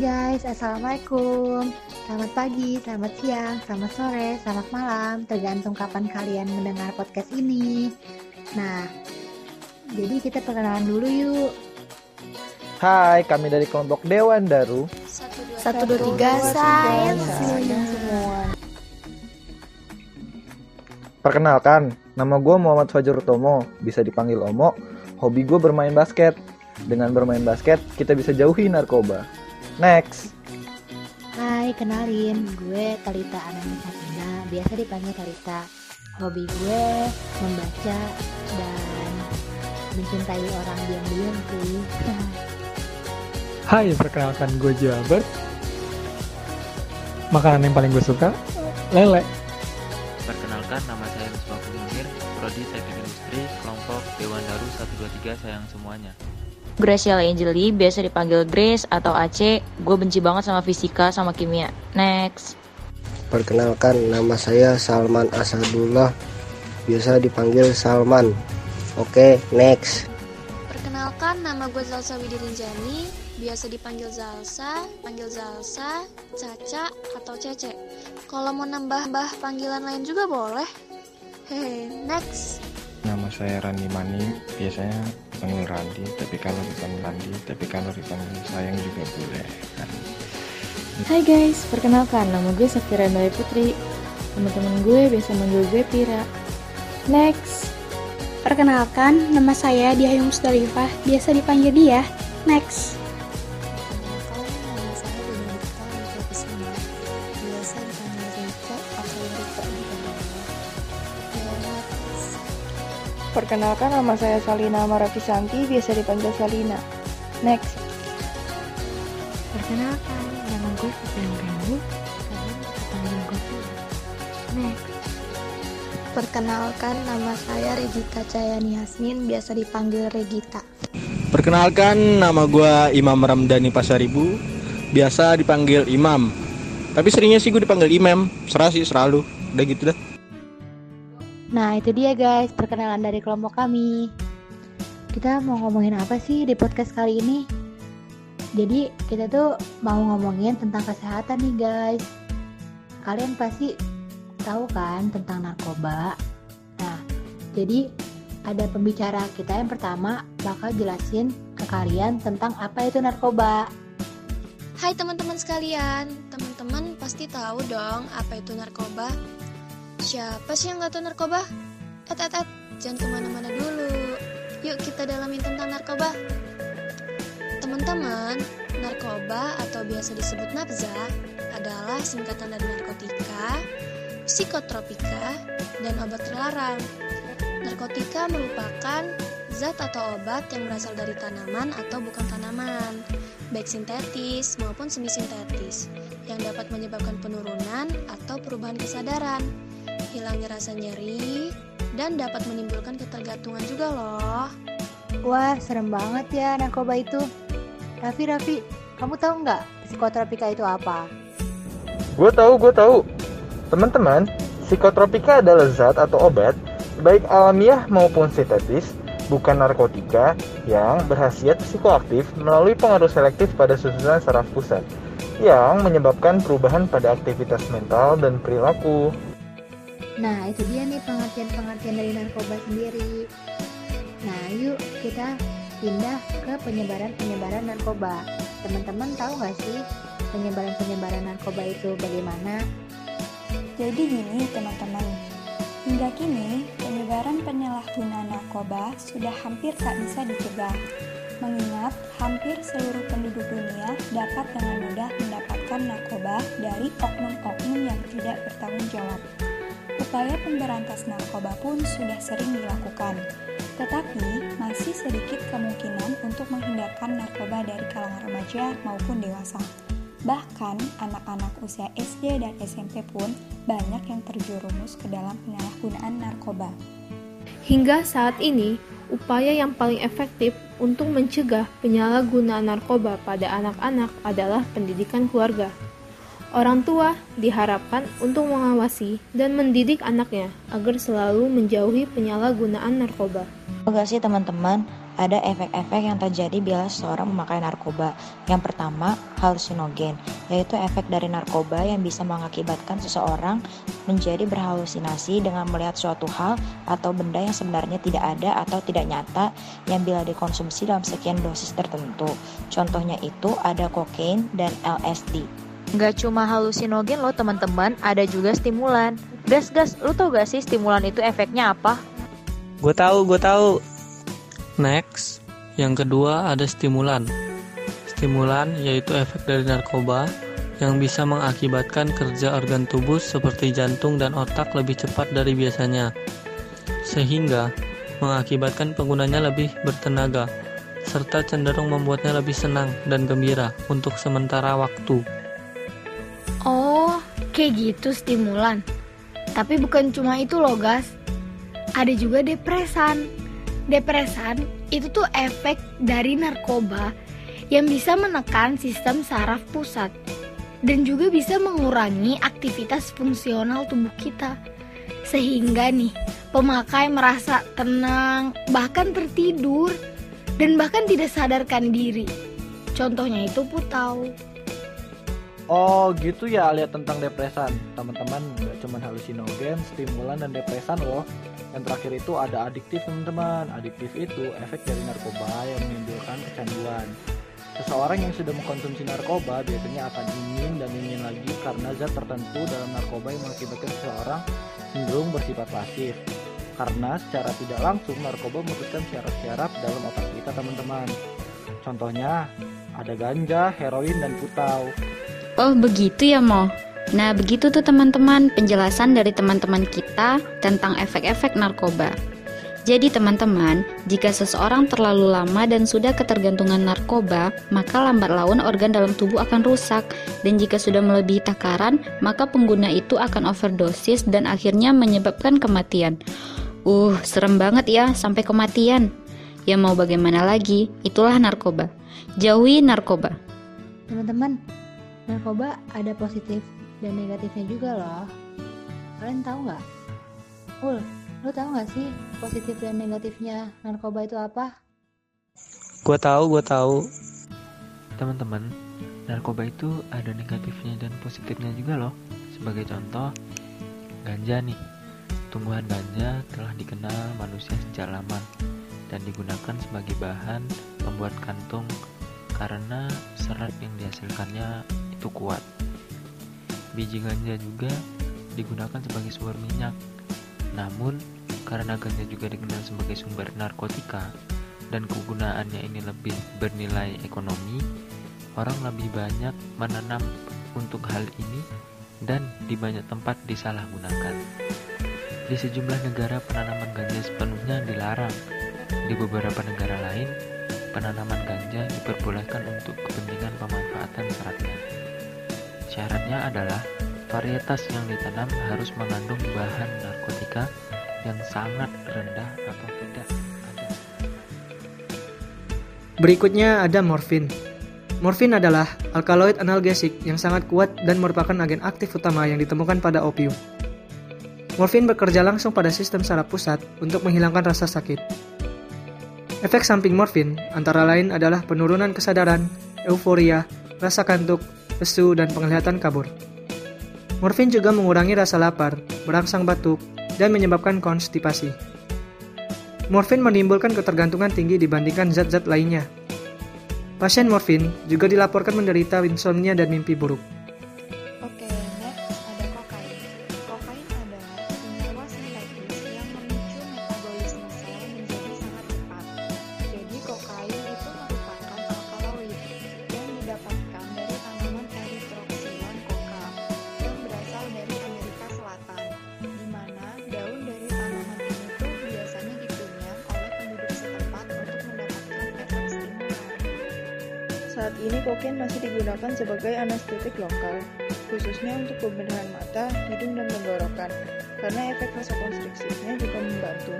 Guys, Assalamualaikum. Selamat pagi, selamat siang, selamat sore, selamat malam. Tergantung kapan kalian mendengar podcast ini. Nah, jadi kita perkenalan dulu yuk. Hai, kami dari kelompok Dewan Daru. Satu, dua, tiga, sayang semua. Perkenalkan, nama gue Muhammad Fajar Utomo. Bisa dipanggil Omo. Hobi gue bermain basket. Dengan bermain basket, kita bisa jauhi narkoba Next Hai, kenalin Gue Talita Anani Fatina Biasa dipanggil Talita Hobi gue membaca dan mencintai orang diam-diam sih Hai, perkenalkan gue Albert. Makanan yang paling gue suka, lele. Perkenalkan nama saya Misbahul Munir, Prodi Teknik Industri, kelompok Dewan Daru 123 sayang semuanya. Graciela Angeli, biasa dipanggil Grace atau Aceh. Gue benci banget sama fisika sama kimia. Next. Perkenalkan, nama saya Salman Asadullah, biasa dipanggil Salman. Oke, next. Perkenalkan, nama gue Zalsa Widirinjani, biasa dipanggil Zalsa, panggil Zalsa, Caca, atau Cece. Kalau mau nambah-nambah panggilan lain juga boleh. Hehe, next. Nama saya Randi Mani, biasanya dipanggil Randi, tapi kalau dipanggil Randi, tapi kalau dipanggil sayang juga boleh. Hai guys, perkenalkan nama gue Safira Dari Putri. Teman-teman gue biasa manggil gue Pira. Next. Perkenalkan, nama saya Diayung Musdalifah, biasa dipanggil dia. Next. Perkenalkan nama saya Salina Marafisanti, biasa dipanggil Salina. Next. Perkenalkan, nama gue Fitrian Rani Kalian bisa panggil gue Next Perkenalkan, nama saya Regita Cayani Yasmin, biasa dipanggil Regita. Perkenalkan, nama gue Imam Ramdhani Pasaribu, biasa dipanggil Imam. Tapi seringnya sih gue dipanggil Imam, serah sih selalu, udah gitu dah. Nah itu dia guys, perkenalan dari kelompok kami Kita mau ngomongin apa sih di podcast kali ini? Jadi kita tuh mau ngomongin tentang kesehatan nih guys Kalian pasti tahu kan tentang narkoba Nah jadi ada pembicara kita yang pertama bakal jelasin ke kalian tentang apa itu narkoba Hai teman-teman sekalian, teman-teman pasti tahu dong apa itu narkoba. Siapa sih yang nggak tahu narkoba? Et, et, et, jangan ke mana-mana dulu. Yuk kita dalamin tentang narkoba. Teman-teman, narkoba atau biasa disebut nafza adalah singkatan dari narkotika, psikotropika, dan obat terlarang. Narkotika merupakan zat atau obat yang berasal dari tanaman atau bukan tanaman, baik sintetis maupun semi-sintetis, yang dapat menyebabkan penurunan atau perubahan kesadaran, hilangnya rasa nyeri, dan dapat menimbulkan ketergantungan juga loh. Wah serem banget ya narkoba itu Raffi, Raffi, kamu tahu nggak psikotropika itu apa? Gue tahu, gue tahu. Teman-teman, psikotropika adalah zat atau obat, baik alamiah maupun sintetis, bukan narkotika, yang berhasiat psikoaktif melalui pengaruh selektif pada susunan saraf pusat, yang menyebabkan perubahan pada aktivitas mental dan perilaku. Nah, itu dia nih pengertian-pengertian dari narkoba sendiri. Nah, yuk kita pindah ke penyebaran-penyebaran narkoba. Teman-teman tahu nggak sih penyebaran-penyebaran narkoba itu bagaimana? Jadi gini teman-teman, hingga kini penyebaran penyalahgunaan narkoba sudah hampir tak bisa dicegah. Mengingat hampir seluruh penduduk dunia dapat dengan mudah mendapatkan narkoba dari oknum-oknum yang tidak bertanggung jawab. Upaya pemberantas narkoba pun sudah sering dilakukan, tetapi masih sedikit kemungkinan untuk menghindarkan narkoba dari kalangan remaja maupun dewasa. Bahkan anak-anak usia SD dan SMP pun banyak yang terjerumus ke dalam penyalahgunaan narkoba. Hingga saat ini, upaya yang paling efektif untuk mencegah penyalahgunaan narkoba pada anak-anak adalah pendidikan keluarga. Orang tua diharapkan untuk mengawasi dan mendidik anaknya agar selalu menjauhi penyalahgunaan narkoba. Enggak sih teman-teman, ada efek-efek yang terjadi bila seseorang memakai narkoba. Yang pertama, halusinogen, yaitu efek dari narkoba yang bisa mengakibatkan seseorang menjadi berhalusinasi dengan melihat suatu hal atau benda yang sebenarnya tidak ada atau tidak nyata yang bila dikonsumsi dalam sekian dosis tertentu. Contohnya itu ada kokain dan LSD. Nggak cuma halusinogen loh teman-teman, ada juga stimulan. Gas, gas, lu tau gak sih stimulan itu efeknya apa? Gue tahu, gue tahu. Next, yang kedua ada stimulan. Stimulan yaitu efek dari narkoba yang bisa mengakibatkan kerja organ tubuh seperti jantung dan otak lebih cepat dari biasanya, sehingga mengakibatkan penggunanya lebih bertenaga, serta cenderung membuatnya lebih senang dan gembira untuk sementara waktu. Kayak gitu stimulan. Tapi bukan cuma itu loh, gas. Ada juga depresan. Depresan itu tuh efek dari narkoba yang bisa menekan sistem saraf pusat dan juga bisa mengurangi aktivitas fungsional tubuh kita. Sehingga nih, pemakai merasa tenang, bahkan tertidur, dan bahkan tidak sadarkan diri. Contohnya itu putau. Oh gitu ya lihat tentang depresan. Teman-teman gak cuma halusinogen, stimulan, dan depresan loh. Yang terakhir itu ada adiktif teman-teman. Adiktif itu efek dari narkoba yang menimbulkan kecanduan. Seseorang yang sudah mengkonsumsi narkoba biasanya akan ingin dan ingin lagi karena zat tertentu dalam narkoba yang mengakibatkan seseorang cenderung bersifat pasif. Karena secara tidak langsung narkoba memutuskan syaraf-syaraf dalam otak kita teman-teman. Contohnya ada ganja, heroin, dan putau Oh begitu ya Mo. Nah begitu tuh teman-teman penjelasan dari teman-teman kita tentang efek-efek narkoba. Jadi teman-teman, jika seseorang terlalu lama dan sudah ketergantungan narkoba, maka lambat laun organ dalam tubuh akan rusak. Dan jika sudah melebihi takaran, maka pengguna itu akan overdosis dan akhirnya menyebabkan kematian. Uh, serem banget ya, sampai kematian. Ya mau bagaimana lagi, itulah narkoba. Jauhi narkoba. Teman-teman, narkoba ada positif dan negatifnya juga loh. Kalian tahu nggak? Ul, lu tahu nggak sih positif dan negatifnya narkoba itu apa? Gue tahu, gue tahu. Teman-teman, narkoba itu ada negatifnya dan positifnya juga loh. Sebagai contoh, ganja nih. Tumbuhan ganja telah dikenal manusia sejak lama dan digunakan sebagai bahan pembuat kantung karena serat yang dihasilkannya itu kuat. Biji ganja juga digunakan sebagai sumber minyak. Namun, karena ganja juga dikenal sebagai sumber narkotika dan kegunaannya ini lebih bernilai ekonomi, orang lebih banyak menanam untuk hal ini dan di banyak tempat disalahgunakan. Di sejumlah negara penanaman ganja sepenuhnya dilarang. Di beberapa negara lain, penanaman ganja diperbolehkan untuk kepentingan pemanfaatan seratnya. Syaratnya adalah varietas yang ditanam harus mengandung bahan narkotika yang sangat rendah atau tidak ada. Berikutnya ada morfin. Morfin adalah alkaloid analgesik yang sangat kuat dan merupakan agen aktif utama yang ditemukan pada opium. Morfin bekerja langsung pada sistem saraf pusat untuk menghilangkan rasa sakit. Efek samping morfin antara lain adalah penurunan kesadaran, euforia, rasa kantuk, lesu, dan penglihatan kabur. Morfin juga mengurangi rasa lapar, berangsang batuk, dan menyebabkan konstipasi. Morfin menimbulkan ketergantungan tinggi dibandingkan zat-zat lainnya. Pasien morfin juga dilaporkan menderita insomnia dan mimpi buruk. Saat ini kokain masih digunakan sebagai anestetik lokal, khususnya untuk pembenahan mata, hidung, dan tenggorokan, karena efek vasokonstriksifnya juga membantu.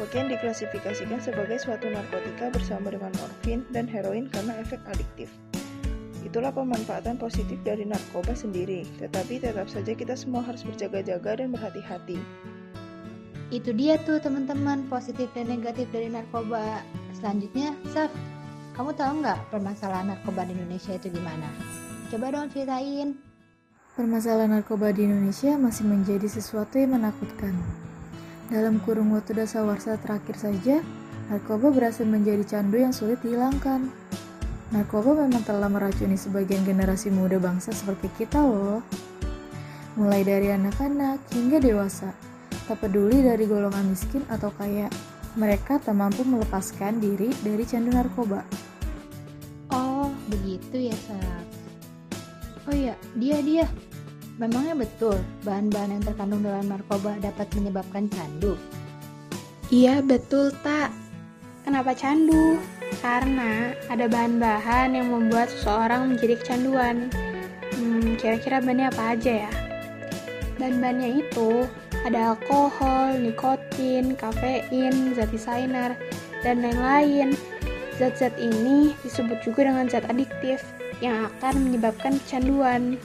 Kokain diklasifikasikan sebagai suatu narkotika bersama dengan morfin dan heroin karena efek adiktif. Itulah pemanfaatan positif dari narkoba sendiri, tetapi tetap saja kita semua harus berjaga-jaga dan berhati-hati. Itu dia tuh teman-teman positif dan negatif dari narkoba. Selanjutnya, Saf, kamu tahu nggak permasalahan narkoba di Indonesia itu gimana? Coba dong ceritain. Permasalahan narkoba di Indonesia masih menjadi sesuatu yang menakutkan. Dalam kurung waktu dasawarsa terakhir saja, narkoba berhasil menjadi candu yang sulit dihilangkan. Narkoba memang telah meracuni sebagian generasi muda bangsa seperti kita loh. Mulai dari anak-anak hingga dewasa, tak peduli dari golongan miskin atau kaya, mereka tak mampu melepaskan diri dari candu narkoba. Oh, begitu ya, Saf. Oh iya, dia dia. Memangnya betul bahan-bahan yang terkandung dalam narkoba dapat menyebabkan candu? Iya, betul, Tak. Kenapa candu? Karena ada bahan-bahan yang membuat seseorang menjadi kecanduan. Hmm, kira-kira bahannya apa aja ya? Bahan-bahannya itu ada alkohol, nikotin, kafein, zat designer, dan lain-lain. Zat-zat ini disebut juga dengan zat adiktif yang akan menyebabkan kecanduan.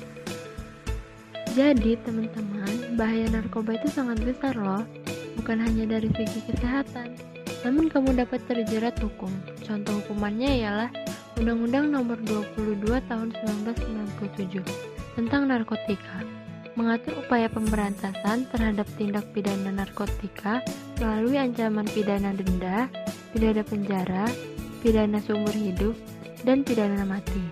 Jadi teman-teman, bahaya narkoba itu sangat besar loh. Bukan hanya dari segi kesehatan, namun kamu dapat terjerat hukum. Contoh hukumannya ialah Undang-Undang Nomor 22 Tahun 1997 tentang narkotika mengatur upaya pemberantasan terhadap tindak pidana narkotika melalui ancaman pidana denda, pidana penjara, pidana seumur hidup, dan pidana mati.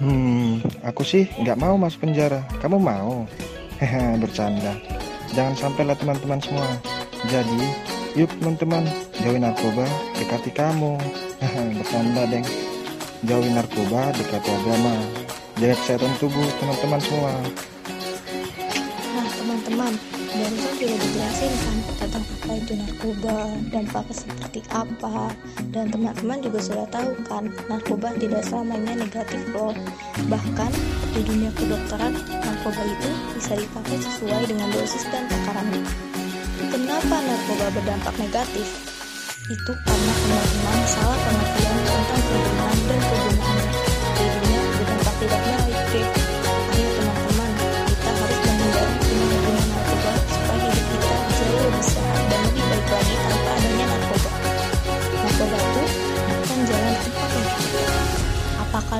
Hmm, aku sih nggak mau masuk penjara. Kamu mau? Hehe, bercanda. Jangan sampailah teman-teman semua. Jadi, yuk teman-teman, jauhi narkoba, dekati kamu. Hehe, bercanda, deng. Jauhi narkoba, dekati agama. Jaga kesehatan tubuh teman-teman semua. Nah, teman-teman, barusan sudah dijelasin kan tentang apa itu narkoba, dampaknya seperti apa, dan teman-teman juga sudah tahu kan, narkoba tidak selamanya negatif loh. Bahkan di dunia kedokteran, narkoba itu bisa dipakai sesuai dengan dosis dan takarannya. Kenapa narkoba berdampak negatif? Itu karena teman-teman salah pengertian tentang penggunaan dan kegunaannya. Jadinya berdampak tidak baik.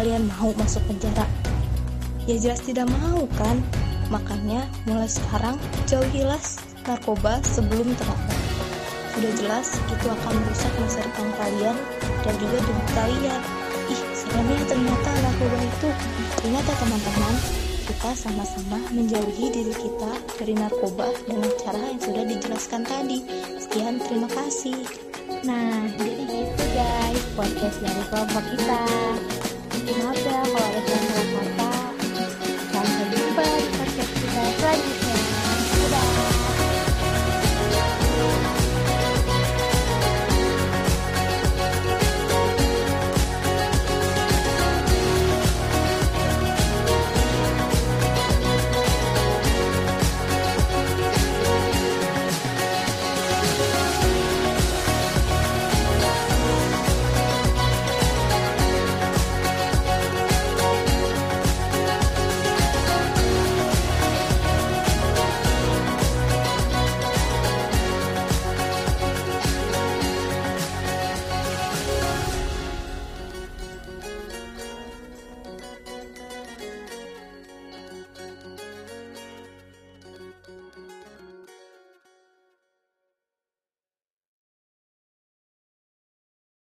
Kalian mau masuk penjara? Ya jelas tidak mau kan? Makanya mulai sekarang jauhilah narkoba sebelum terlambat. Sudah jelas itu akan merusak masa depan kalian dan juga tubuh kalian. Ih, seremnya ternyata narkoba itu. Ingat ya teman-teman, kita sama-sama menjauhi diri kita dari narkoba dengan cara yang sudah dijelaskan tadi. Sekian, terima kasih. Nah, jadi gitu guys podcast dari kelompok kita. Maaf ya kalau ada salah